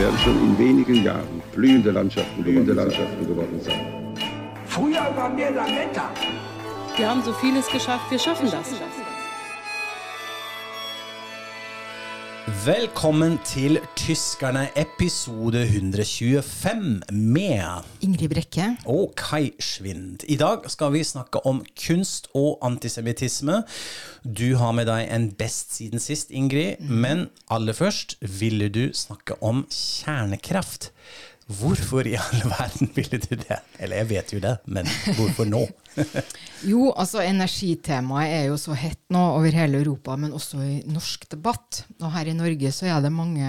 Werden schon in wenigen Jahren blühende Landschaften, blühende Landschaften geworden sein. Früher waren wir Lametta. Wir haben so vieles geschafft, wir schaffen das. Velkommen til Tyskerne, episode 125 med Ingrid Brekke. og Kai Schwind. I dag skal vi snakke om kunst og antisemittisme. Du har med deg en best siden sist, Ingrid. Men aller først ville du snakke om kjernekraft. Hvorfor i all verden ville du det? Eller jeg vet jo det, men hvorfor nå? Jo, altså energitemaet er jo så hett nå over hele Europa, men også i norsk debatt. Og her i Norge så er det mange,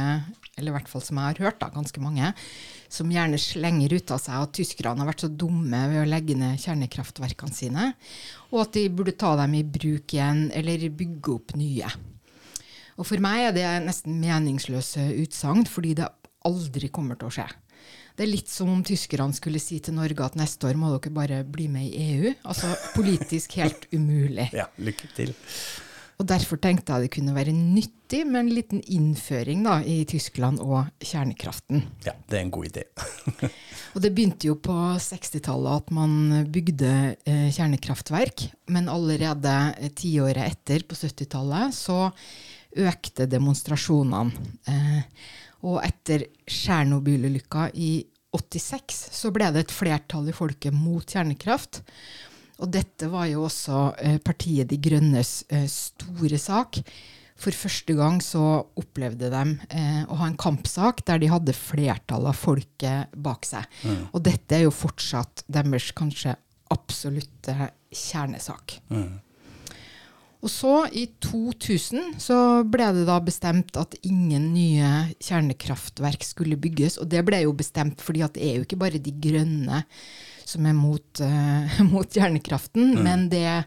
eller i hvert fall som jeg har hørt, da, ganske mange, som gjerne slenger ut av seg at tyskerne har vært så dumme ved å legge ned kjernekraftverkene sine, og at de burde ta dem i bruk igjen, eller bygge opp nye. Og for meg er det nesten meningsløse utsagn, fordi det aldri kommer til å skje. Det er litt som om tyskerne skulle si til Norge at neste år må dere bare bli med i EU. Altså politisk helt umulig. Ja, lykke til. Og derfor tenkte jeg det kunne være nyttig med en liten innføring da, i Tyskland og kjernekraften. Ja, det er en god idé. Og det begynte jo på 60-tallet at man bygde eh, kjernekraftverk, men allerede eh, tiåret etter, på 70-tallet, så økte demonstrasjonene. Eh, og etter Tsjernobyl-ulykka i 86 så ble det et flertall i folket mot kjernekraft. Og dette var jo også eh, partiet De Grønnes eh, store sak. For første gang så opplevde de eh, å ha en kampsak der de hadde flertallet av folket bak seg. Og dette er jo fortsatt deres kanskje absolutte kjernesak. Og så, i 2000, så ble det da bestemt at ingen nye kjernekraftverk skulle bygges. Og det ble jo bestemt fordi at det er jo ikke bare de grønne som er mot, uh, mot kjernekraften, men det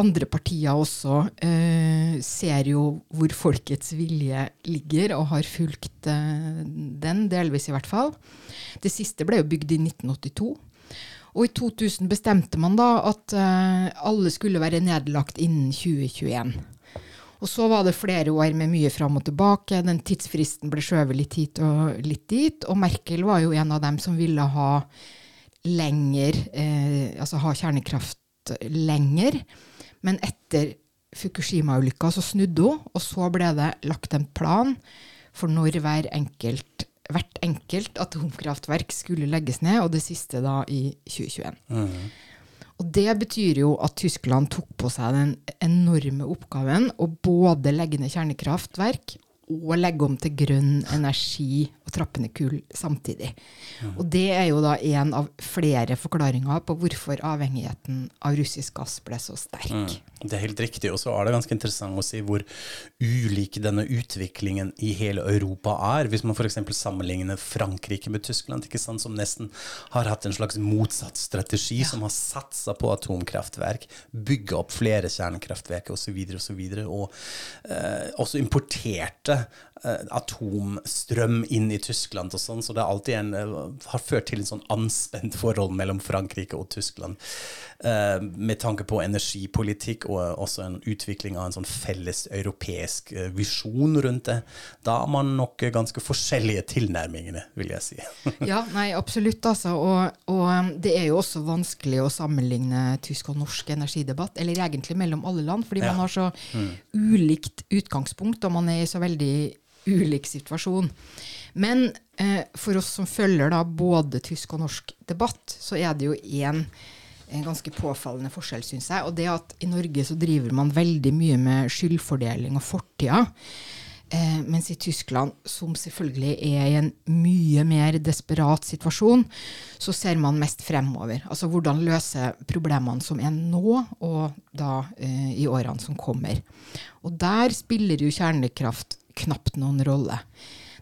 andre partier også uh, ser jo hvor folkets vilje ligger, og har fulgt uh, den, delvis i hvert fall. Det siste ble jo bygd i 1982. Og i 2000 bestemte man da at eh, alle skulle være nedlagt innen 2021. Og så var det flere år med mye fram og tilbake. Den tidsfristen ble skjøvet litt hit og litt dit. Og Merkel var jo en av dem som ville ha lenger, eh, altså ha kjernekraft lenger. Men etter Fukushima-ulykka så snudde hun, og så ble det lagt en plan for når hver enkelt hvert enkelt atomkraftverk skulle legges ned, og det siste da i 2021. Og det betyr jo at Tyskland tok på seg den enorme oppgaven å både legge ned kjernekraftverk og legge om til grønn energi og trappende kull samtidig. Og det er jo da en av flere forklaringer på hvorfor avhengigheten av russisk gass ble så sterk. Det er helt riktig, og så er det ganske interessant å si hvor ulik denne utviklingen i hele Europa er. Hvis man f.eks. sammenligner Frankrike med Tyskland, ikke sant, som nesten har hatt en slags motsatt strategi, som har satsa på atomkraftverk, bygga opp flere kjernekraftverk osv., og, så videre, og eh, også importerte eh, atomstrøm inn i Tyskland og sånn, så det alltid en, eh, har ført til en sånn anspent forhold mellom Frankrike og Tyskland. Eh, med tanke på energipolitikk og også en utvikling av en sånn felles europeisk eh, visjon rundt det. Da har man nok eh, ganske forskjellige tilnærmingene, vil jeg si. Ja, nei, absolutt, altså. Og, og um, det er jo også vanskelig å sammenligne tysk og norsk energidebatt, eller egentlig mellom alle land, fordi Ja. man har så ulikt utgangspunkt, og man er i så veldig ulik situasjon. Men eh, for oss som følger da både tysk og norsk debatt, så er det jo én ganske påfallende forskjell, syns jeg. Og det at i Norge så driver man veldig mye med skyldfordeling og fortida. Eh, mens i Tyskland, som selvfølgelig er i en mye mer desperat situasjon, så ser man mest fremover. Altså hvordan løse problemene som er nå, og da eh, i årene som kommer. Og der spiller jo kjernekraft knapt noen rolle.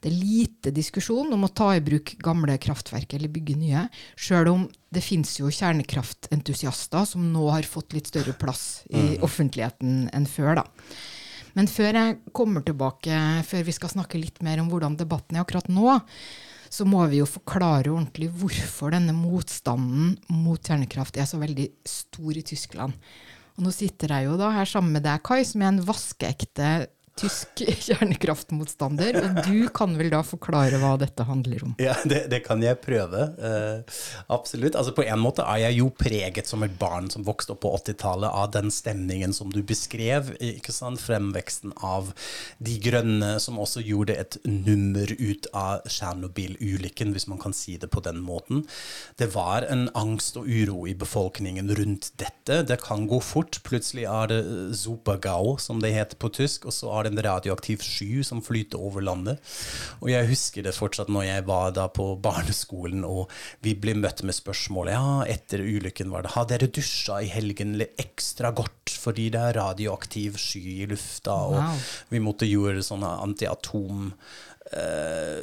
Det er lite diskusjon om å ta i bruk gamle kraftverk eller bygge nye, sjøl om det fins jo kjernekraftentusiaster som nå har fått litt større plass i offentligheten enn før. da. Men før jeg kommer tilbake, før vi skal snakke litt mer om hvordan debatten er akkurat nå, så må vi jo forklare ordentlig hvorfor denne motstanden mot kjernekraft er så veldig stor i Tyskland. Og nå sitter jeg jo da her sammen med deg, Kai, som er en vaskeekte tysk kjernekraftmotstander. Og du kan vel da forklare hva dette handler om? Ja, det, det kan jeg prøve. Uh, absolutt. Altså På en måte er jeg jo preget som et barn som vokste opp på 80-tallet av den stemningen som du beskrev. ikke sant? Fremveksten av De grønne, som også gjorde et nummer ut av Tsjernobyl-ulykken, hvis man kan si det på den måten. Det var en angst og uro i befolkningen rundt dette. Det kan gå fort. Plutselig er det Supergau, som det heter på tysk, og så er det en radioaktiv sky som flyter over landet. Og jeg husker det fortsatt når jeg var da på barneskolen og vi ble møtt med spørsmålet ja, etter ulykken var det har dere dusja i helgen ekstra godt fordi det er radioaktiv sky i lufta, og Wow. vi måtte gjøre sånne antiatom eh,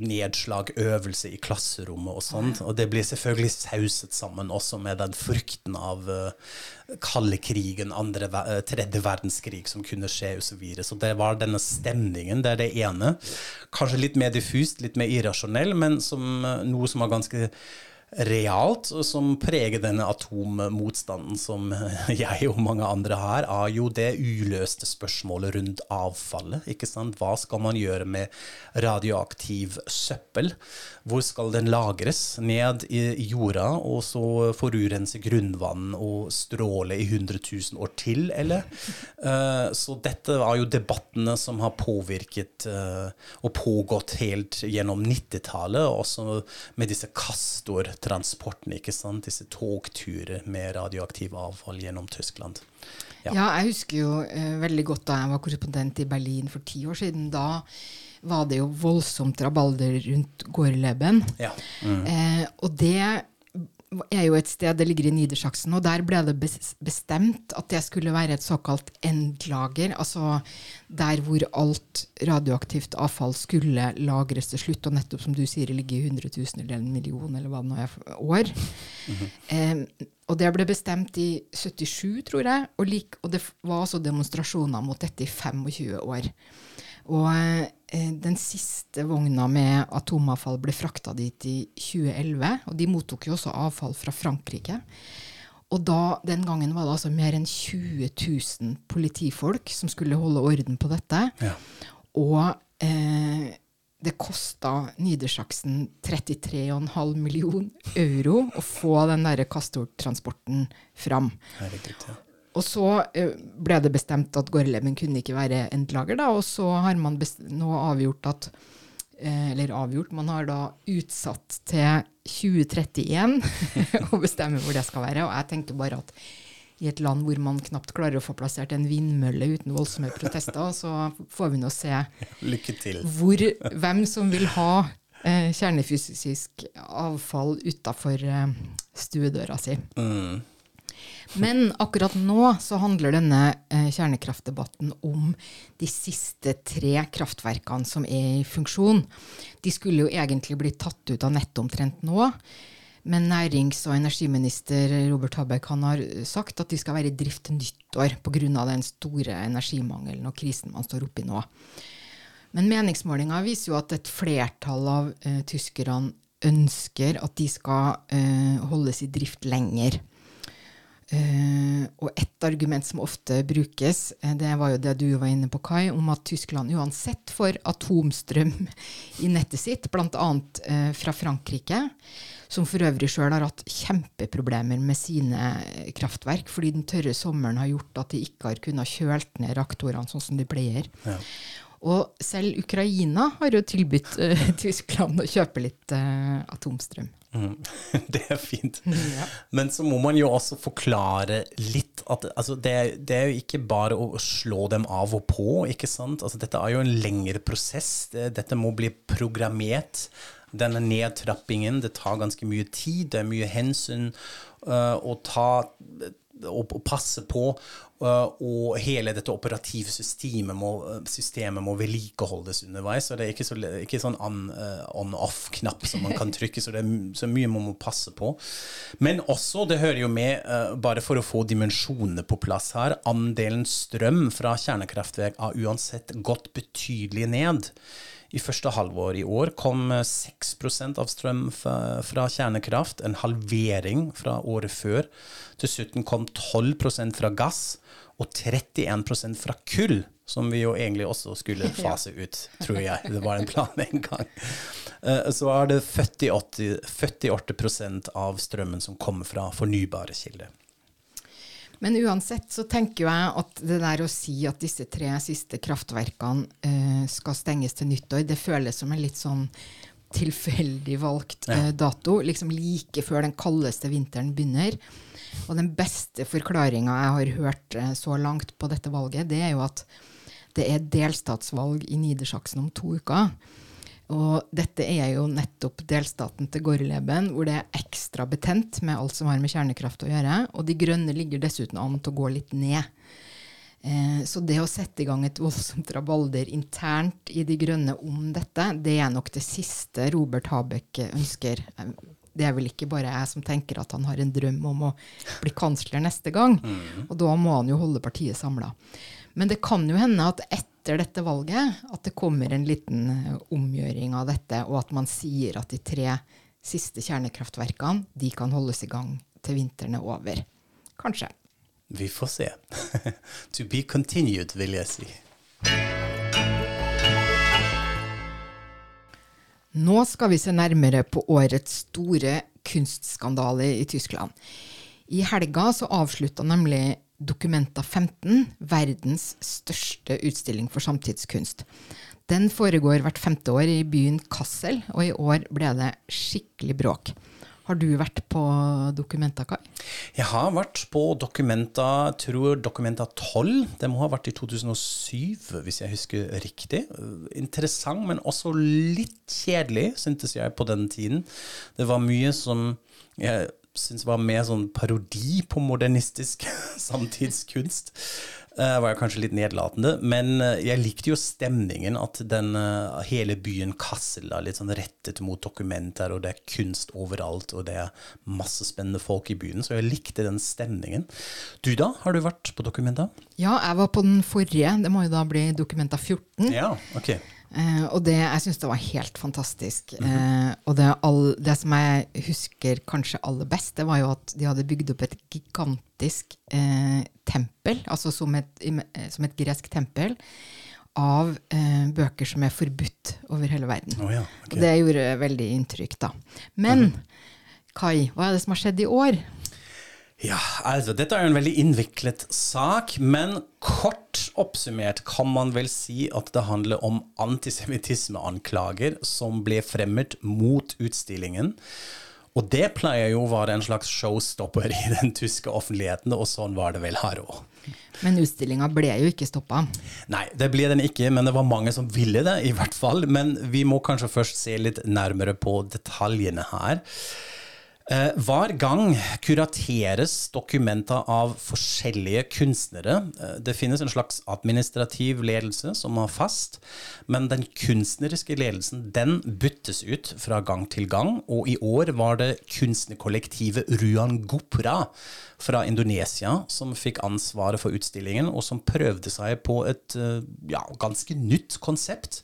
nedslagøvelse i klasserommet og sånt. Og det blir selvfølgelig sauset sammen også med den frykten av uh, kalde krigen, andre, eh, tredje verdenskrig som kunne skje osv. Så, videre. så det var denne stemningen, det er det ene. Kanskje litt mer diffust, litt mer irrasjonell, men som, eh, noe som er ganske realt, som preger denne atommotstanden som jeg og mange andre har, er jo det uløste spørsmålet rundt avfallet. ikke sant? Hva skal man gjøre med radioaktiv søppel? Hvor skal den lagres? Ned i jorda, og så forurense grunnvann og stråle i 100 000 år til, eller? Eh, så dette var jo debattene som har påvirket eh, og pågått helt gjennom 90-tallet, også med disse Castor-transportene, ikke sant? Disse togturer med radioaktiv avfall gjennom Tyskland. Ja, Ja. jeg husker jo eh, veldig godt da jeg var korrespondent i Berlin for ti år siden. Da var det jo voldsomt rabalder rundt Gorleben. Ja. Eh, og det er jo et sted, det ligger i Nidersaksen, og der ble det bestemt at det skulle være et såkalt endlager, altså der hvor alt radioaktivt avfall skulle lagres til slutt, og nettopp som du sier, ligge i 100 000 eller en million eller hva det nå er år. eh, og det ble bestemt i 77, tror jeg, og, lik, og det var også demonstrasjoner mot dette i 25 år. Og eh, den siste vogna med atomavfall ble frakta dit i 2011, og de mottok jo også avfall fra Frankrike. Og da, den gangen var det altså mer enn 20 000 politifolk som skulle holde orden på dette. Ja. Og eh, det kosta Niedersachsen 33,5 million euro å få den derre Castor-transporten fram. Herregud, ja. Og så eh, ble det bestemt at Gorleben kunne ikke være endlager, da, og så har man nå avgjort at eh, Eller avgjort, man har da utsatt til 2031 å bestemme hvor det skal være. Og jeg tenker bare at i et land hvor man knapt klarer å få plassert en vindmølle uten voldsomme protester, så får vi nå se Lykke til. hvor, hvem som vil ha eh, kjernefysisk avfall utafor eh, stuedøra si. Mm. Men akkurat nå så handler denne eh, kjernekraftdebatten om de siste tre kraftverkene som er i funksjon. De skulle jo egentlig bli tatt ut av nettet omtrent nå. Men nærings- og energiminister Robert Habeck han har sagt at de skal være i drift til nyttår pga. den store energimangelen og krisen man står oppi nå. Men meningsmålinga viser jo at et flertall av eh, tyskerne ønsker at de skal eh, holdes i drift lenger. Eh, og et argument som ofte brukes, eh, det var jo det du var inne på, Kai, om at Tyskland uansett får atomstrøm i nettet sitt, bl.a. Eh, fra Frankrike, som for øvrig sjøl har hatt kjempeproblemer med sine kraftverk, fordi den tørre sommeren har gjort at de ikke har kunnet kjølt ned reaktorene sånn som de pleier. Ja. Og selv Ukraina har jo tilbudt uh, Tyskland å kjøpe litt uh, atomstrøm. Mm. Det er fint. Ja. Men så må man jo også forklare litt at altså, det, det er jo ikke bare å slå dem av og på, ikke sant? Altså, dette er jo en lengre prosess. Dette må bli programmert. Denne nedtrappingen, det tar ganske mye tid, det er mye hensyn uh, å ta å, å passe på, uh, og hele dette operativsystemet må, systemet må vedlikeholdes underveis. Så det er ikke, så, ikke sånn on-off-knapp som man kan trykke, så det er så mye man må passe på. Men også, det hører jo med, bare for å få dimensjonene på plass her, andelen strøm fra kjernekraftverk har uansett gått betydelig ned. I første halvår i år kom 6% av strøm fra kjernekraft, en halvering fra året før. Dessuten kom 12% fra gass og 31% fra kull, som vi jo egentlig også skulle fase ut, tror jeg. Det var en plan en gang. Eh, så er det 48, 48% av strømmen som kommer fra fornybare kilder. Men uansett så tenker jeg at det der å si at disse tre siste kraftverkene eh, skal stenges til nyttår, det føles som en litt sånn tilfeldig valgt eh, dato. Liksom like før den kaldeste vinteren begynner. Og den beste forklaringa jeg har hørt eh, så langt på dette valget, det er jo at det er delstatsvalg i Nidersaksen om to uker. Og dette er jo nettopp delstaten til Gorleben, hvor det er ekstra betent med alt som har med kjernekraft å gjøre. Og De Grønne ligger dessuten an til å gå litt ned. Eh, så det å sette i gang et voldsomt rabalder internt i De Grønne om dette, det er nok det siste Robert Habeck ønsker. Det er vel ikke bare jeg som tenker at han har en drøm om å bli kansler neste gang. Mm. Og da må han jo holde partiet samla. Men det kan jo hende at etter dette valget at det kommer en liten eh, omgjøring av dette, og at man sier at de tre siste kjernekraftverkene de kan holdes i gang til vinteren er over. Kanskje. Vi får se. to be continued, vil jeg si. Nå skal vi se nærmere på årets store kunstskandale i Tyskland. I helga så avslutta nemlig Documenta 15, verdens største utstilling for samtidskunst. Den foregår hvert femte år i byen Kassel, og i år ble det skikkelig bråk. Har du vært på Documenta, Kai? Jeg har vært på Documenta, tror Documenta 12. Det må ha vært i 2007, hvis jeg husker riktig. Interessant, men også litt kjedelig, syntes jeg på den tiden. Det var mye som jeg syns var mer sånn parodi på modernistisk samtidskunst. Uh, var jeg kanskje litt nedlatende, men uh, jeg likte jo stemningen. At den uh, hele byen Kassel er litt sånn rettet mot dokumenter, og det er kunst overalt, og det er masse spennende folk i byen. Så jeg likte den stemningen. Du da, har du vært på Dokumenta? Ja, jeg var på den forrige. Det må jo da bli Dokumenta 14. Ja, ok. Eh, og det, jeg syns det var helt fantastisk. Mm -hmm. eh, og det, all, det, som jeg husker kanskje aller best, det var jo at de hadde bygd opp et gigantisk eh, tempel, altså som et, eh, som et, gresk tempel, av eh, bøker som er forbudt over hele verden. Oh, ja. okay. Og det gjorde veldig inntrykk, da. Men mm -hmm. Kai, hva er det som har skjedd i år? Ja, altså dette er jo en veldig innviklet sak, men kort oppsummert kan man vel si at det handler om antisemittismeanklager som ble fremmet mot utstillingen. Og det pleier jo å være en slags showstopper i den tyske offentligheten, og sånn var det vel her òg. Men utstillinga ble jo ikke stoppa? Nei, det ble den ikke, men det var mange som ville det, i hvert fall. Men vi må kanskje først se litt nærmere på detaljene her. Eh, hver gang kurateres dokumenter av forskjellige kunstnere. Eh, det finnes en slags administrativ ledelse som er fast, men den kunstneriske ledelsen den byttes ut fra gang til gang. Og i år var det kunstnerkollektivet Ruan Gopra fra Indonesia som fikk ansvaret for utstillingen, og som prøvde seg på et eh, ja, ganske nytt konsept.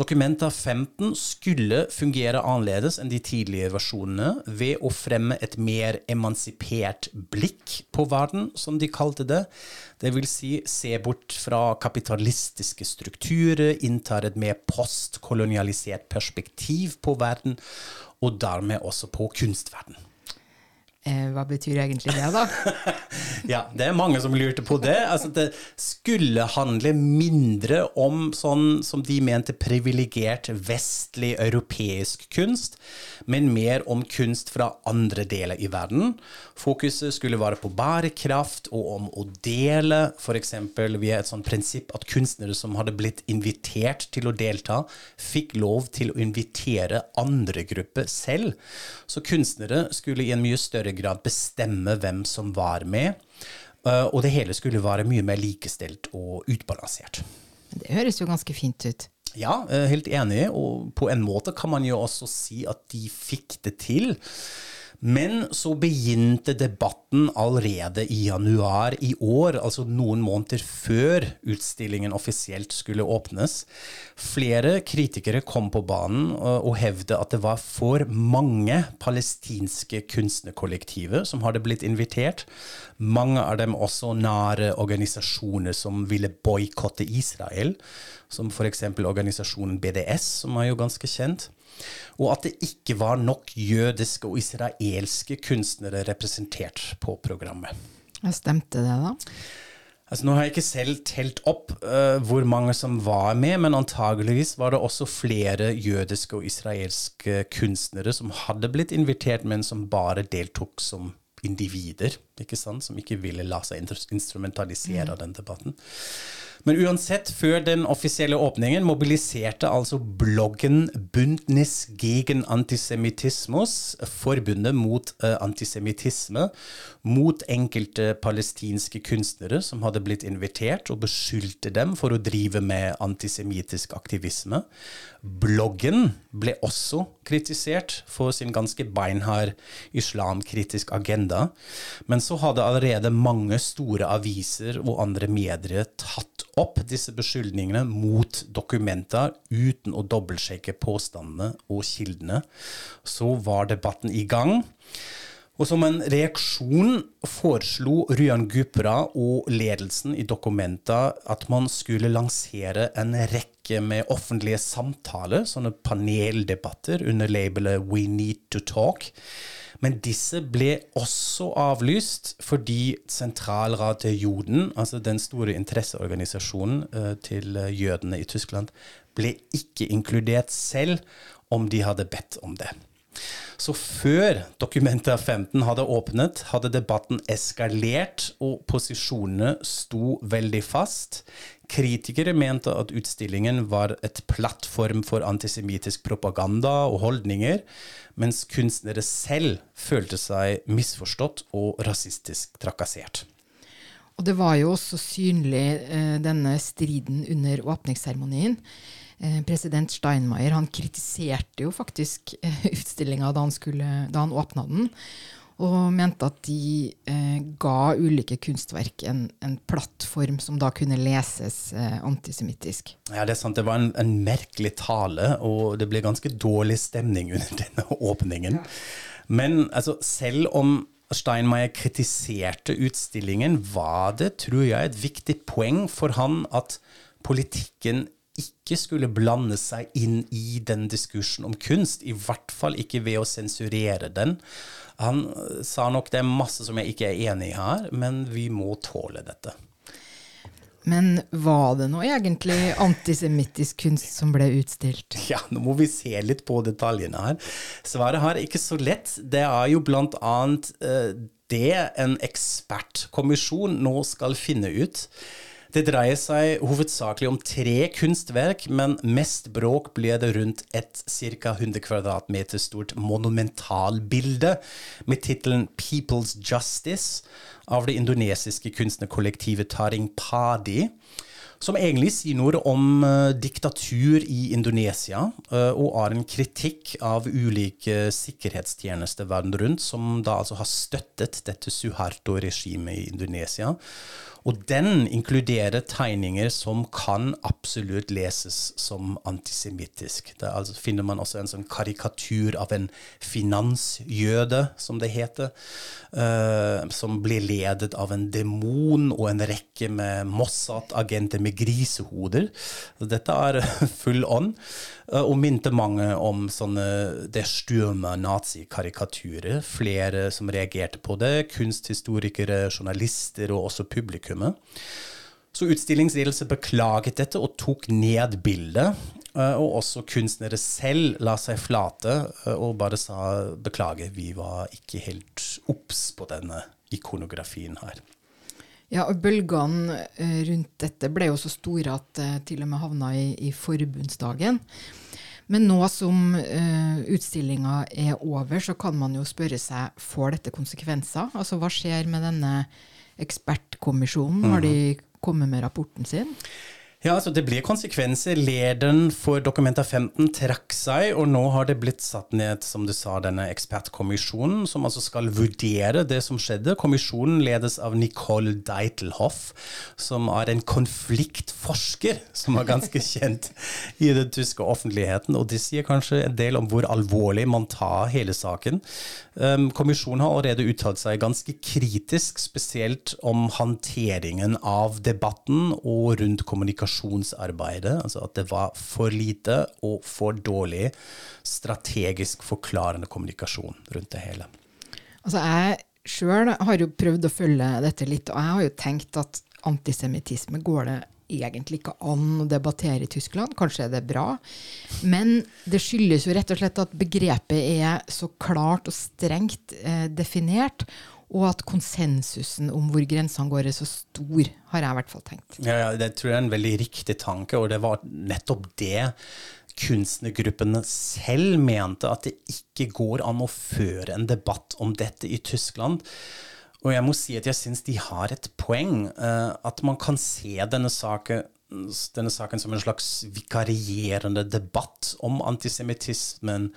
Dokumenta 15 skulle fungere annerledes enn de tidlige versjonene ved å fremme et mer emansipert blikk på verden, som de kalte det. Det vil si se bort fra kapitalistiske strukturer, inntar et mer postkolonialisert perspektiv på verden, og dermed også på kunstverden. Eh, hva betyr egentlig det, da? ja, det er mange som lurte på det. Altså, det skulle handle mindre om sånn som de mente privilegert vestlig europeisk kunst, men mer om kunst fra andre deler i verden. Fokuset skulle være på bærekraft og om å dele, f.eks. via et sånt prinsipp at kunstnere som hadde blitt invitert til å delta, fikk lov til å invitere andre grupper selv. Så kunstnere skulle i en mye større grad bestemme hvem som var med. Eh, og det hele skulle være mye mer likestilt og utbalansert. Det høres jo ganske fint ut. Ja, eh, helt enig. Og på en måte kan man jo også si at de fikk det til. Men så begynte debatten allerede i januar i år, altså noen måneder før utstillingen offisielt skulle åpnes. Flere kritikere kom på banen og hevde at det var for mange palestinske kunstnerkollektiver som hadde blitt invitert. Mange av dem også nære organisasjoner som ville boikotte Israel, som f.eks. organisasjonen BDS, som er jo ganske kjent og at det ikke var nok jødiske og israelske kunstnere representert på programmet. Hva stemte det, da? Altså, nå har jeg ikke selv telt opp uh, hvor mange som var med, men antageligvis var det også flere jødiske og israelske kunstnere som hadde blitt invitert, men som bare deltok som individer, ikke sant? som ikke ville la seg instrumentalisere av den debatten. Men uansett, før den offisielle åpningen mobiliserte altså bloggen Bundnis gegen Antisemittismus, forbundet mot uh, antisemittisme, mot enkelte palestinske kunstnere som hadde blitt invitert, og beskyldte dem for å drive med antisemittisk aktivisme. Bloggen ble også kritisert for sin ganske beinhard islamkritisk agenda, men så hadde allerede mange store aviser og andre medier tatt opp disse beskyldningene mot dokumenter uten å dobbeltsjekke påstandene og kildene. Så var debatten i gang. Og som en reaksjon foreslo Ryan Gupra og ledelsen i Dokumenta at man skulle lansere en rekke med offentlige samtaler, sånne paneldebatter under labelet We Need to Talk. Men disse ble også avlyst fordi sentralradet Joden, altså den store interesseorganisasjonen uh, til uh, jødene i Tyskland, ble ikke inkludert selv om de hadde bedt om det. Så før Dokumenta 15 hadde åpnet, hadde debatten eskalert, og posisjonene sto veldig fast. Kritikere mente at utstillingen var et plattform for antisemittisk propaganda og holdninger, mens kunstnere selv følte seg misforstått og rasistisk trakassert. Og det var jo også synlig, eh, denne striden under åpningsseremonien. Eh, president Steinmeier han kritiserte jo faktisk eh, utstillinga da da han åpna den og mente at de eh, ga ulike kunstverk en, en, plattform som da kunne leses eh, antisemittisk. Ja, det er sant. Det var en, en, merkelig tale, og det ble ganske dårlig stemning under denne åpningen. Ja. Men altså, selv om Steinmeier kritiserte utstillingen, var det, tror jeg, et viktig poeng for han at politikken ikke skulle blande seg inn i den diskursen om kunst, i hvert fall ikke ved å sensurere den. Han sa nok det er masse som jeg ikke er enig i her, men vi må tåle dette. Men var det nå egentlig antisemittisk kunst som ble utstilt? Ja, nå må vi se litt på detaljene her. Svaret her er ikke så lett. Det er jo blant annet uh, det en ekspertkommisjon nå skal finne ut. Det dreier seg hovedsakelig om tre kunstverk, men mest bråk ble det rundt et ca. 100 kvadratmeter stort monumentalbilde med tittelen 'People's Justice' av det indonesiske kunstnerkollektivet Taring Padi som egentlig sier noe om uh, diktatur i Indonesia, uh, og har en kritikk av ulike sikkerhetstjenester verden rundt, som da altså har støttet dette Suharto-regimet i Indonesia. Og den inkluderer tegninger som kan absolutt leses som antisemittisk. Der altså finner man også en sånn karikatur av en finansjøde, som det heter, uh, som blir ledet av en demon og en rekke med Mossad-agenter med grisehoder. Dette er full on. Eh, og minte mange om sånne det stumme nazikarikaturer. Flere som reagerte på det. Kunsthistorikere, journalister og også publikummet. Så utstillingsledelse beklaget dette og tok ned bildet. Eh, og også kunstnere selv la seg flate eh, og bare sa beklager, vi var ikke helt obs på denne ikonografien her. Ja, og Bølgene eh, rundt dette ble jo så store at det til og med havna i, i forbundsdagen. Men nå som uh, utstillinga er over, så kan man jo spørre seg får dette konsekvenser. Altså Hva skjer med denne ekspertkommisjonen? Har de kommet med rapporten sin? Ja, altså Det blir konsekvenser. Lederen for Dokumenta 15 trakk seg, og nå har det blitt satt ned som du sa, denne ekspertkommisjonen, som altså skal vurdere det som skjedde. Kommisjonen ledes av Nicole Deitelhoff, som er en konfliktforsker som er ganske kjent i den tyske offentligheten. Og det sier kanskje en del om hvor alvorlig man tar hele saken. Um, kommisjonen har allerede uttalt seg ganske kritisk, spesielt om håndteringen av debatten og rundt kommunikasjonsarbeidet. Altså at det var for lite og for dårlig strategisk forklarende kommunikasjon rundt det hele. Altså jeg sjøl har jo prøvd å følge dette litt, og jeg har jo tenkt at antisemittisme går det egentlig ikke an å debattere i Tyskland. Kanskje er det bra. Men det skyldes jo rett og slett at begrepet er så klart og strengt eh, definert og at konsensusen om hvor grensene går, er så stor, har jeg i hvert fall tenkt. Ja, ja, Det tror jeg er en veldig riktig tanke, og det var nettopp det kunstnergruppene selv mente, at det ikke går an å føre en debatt om dette i Tyskland. Og jeg må si at jeg syns de har et poeng. Uh, at man kan se denne saken, denne saken som en slags vikarierende debatt om antisemittismen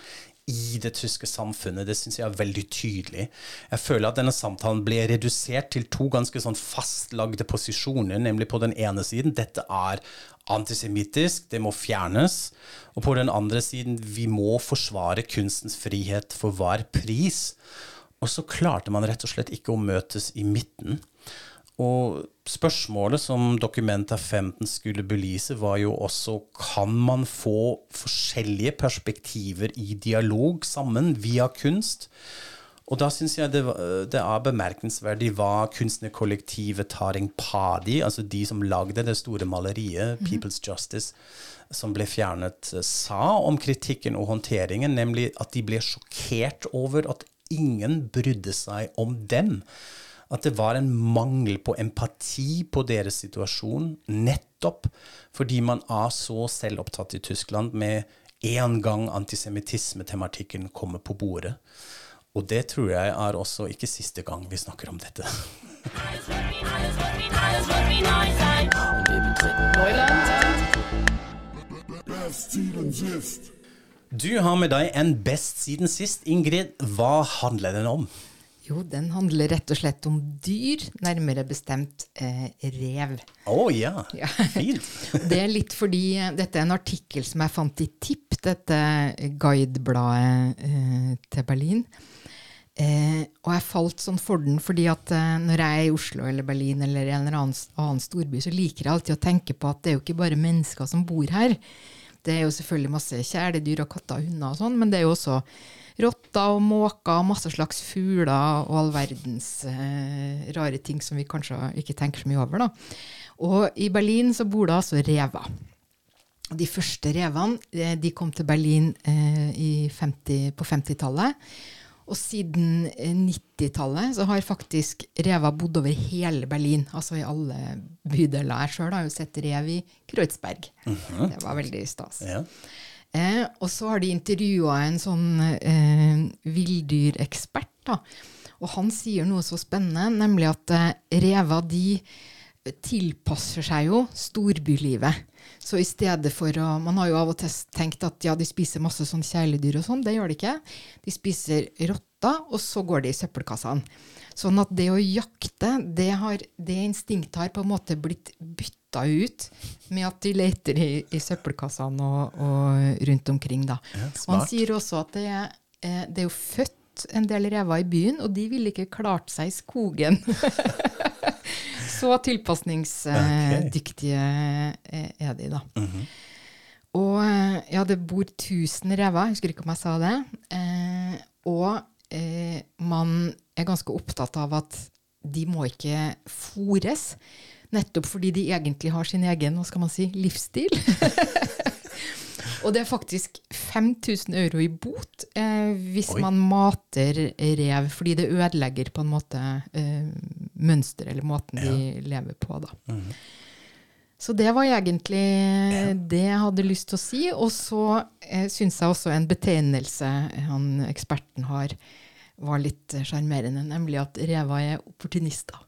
i det tyske samfunnet. Det syns jeg er veldig tydelig. Jeg føler at denne samtalen ble redusert til to ganske sånn fastlagde posisjoner, nemlig på den ene siden dette er antisemittisk, det må fjernes. Og på den andre siden vi må forsvare kunstens frihet for hver pris. Og så klarte man rett og slett ikke å møtes i midten. Og spørsmålet som Dokumenta 15 skulle belyse, var jo også kan man få forskjellige perspektiver i dialog sammen via kunst? Og da syns jeg det, det, er bemerkelsesverdig hva kunstnerkollektivet Taring Padi, altså de som lagde det store maleriet, -hmm. People's Justice, som ble fjernet, sa om kritikken og håndteringen, nemlig at de ble sjokkert over at ingen brydde seg om dem at det var en mangel på empati på deres situasjon, nettopp fordi man er så selvopptatt i Tyskland med en gang antisemittismetematikken kommer på bordet. Og det tror jeg er også ikke siste gang vi snakker om dette. Du har med deg en Best siden sist. Ingrid, hva handler den om? Jo, den handler rett og slett om dyr, nærmere bestemt eh, rev. Å oh, ja. ja. Fint. det er litt fordi eh, dette er en artikkel som jeg fant i Tipp, dette guidebladet eh, til Berlin. Eh, og jeg falt sånn for den fordi at eh, når jeg er i Oslo eller Berlin eller en eller annen, annen storby, så liker jeg alltid å tenke på at det er jo ikke bare mennesker som bor her. Det er jo selvfølgelig masse kjæledyr og katter og hunder og sånn, men det er jo også rotter og måker og masse slags fugler og all verdens eh, rare ting som vi kanskje ikke tenker så mye over. Da. Og i Berlin så bor det altså rever. De første revene eh, de kom til Berlin eh, 50, på 50-tallet. Og siden 90-tallet eh, så har faktisk rever bodd over hele Berlin. Altså i alle bydeler. Jeg sjøl har jo sett rev i Kreuzberg. Mm -hmm. Det var veldig stas. Ja. Eh, og så har de intervjua en sånn eh, villdyrekspert. da, Og han sier noe så spennende, nemlig at eh, rever de tilpasser seg jo storbylivet. Så i stedet for å Man har jo av og til tenkt at ja, de spiser masse sånn kjæledyr og sånn. Det gjør de ikke. De spiser rotter, og så går de i søppelkassene. Sånn at det å jakte, det, har, det instinktet har på en måte blitt bytta ut med at de leter i, i søppelkassene og, og, rundt omkring. Da. Ja, og han sier også at det eh, det er jo født en del rever i byen, og de ville ikke klart seg i skogen. Så tilpasningsdyktige okay. er de, da. Mm -hmm. Og eh, ja, det bor 1000 rever, jeg husker ikke om jeg sa det. Eh, og eh, man er ganske opptatt av at de må ikke fòres, Nettopp fordi de egentlig har sin egen hva skal man si, livsstil. og det er faktisk 5000 euro i bot eh, hvis Oi. man mater rev, fordi det ødelegger på en måte eh, mønsteret eller måten ja. de lever på. Da. Mm -hmm. Så det var egentlig det jeg hadde lyst til å si. Og så eh, syns jeg også en betegnelse han eksperten har, var litt eh, sjarmerende, nemlig at reva er opportunister.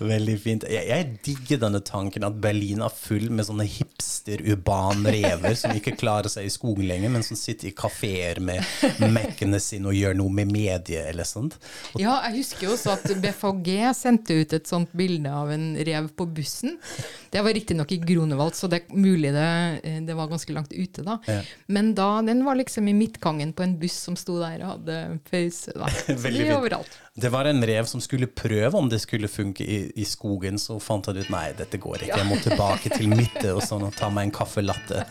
Veldig fint. Jeg, jeg digger denne tanken at Berlin er full med sånne hipster-urban-rever som ikke klarer seg i skogen lenger, men som sitter i kafeer med Mac-ene sine og gjør noe med medie eller sånt. Og Ja, jeg husker også at BFG sendte ut et sånt bilde av en rev på bussen. Det var riktignok i Grunewald, så det er mulig det, eh, det var ganske langt ute da. Ja. Men da, den var liksom i midtgangen på en buss som sto der og hadde pause. Da. Så Veldig fint. overalt. Det var en rev som skulle prøve om det skulle funke i, i skogen, så fant han ut nei, dette går ikke. Jeg må tilbake til midten og sånn og ta meg en kaffe latte.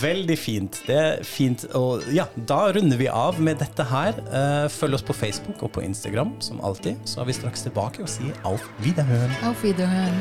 Veldig fint. Det er fint. Og ja, da runder vi av med dette her. Eh, Følg oss på Facebook og på Instagram, som alltid. Så er vi straks tilbake og sier auf Wiederhören. Auf Wiederhören.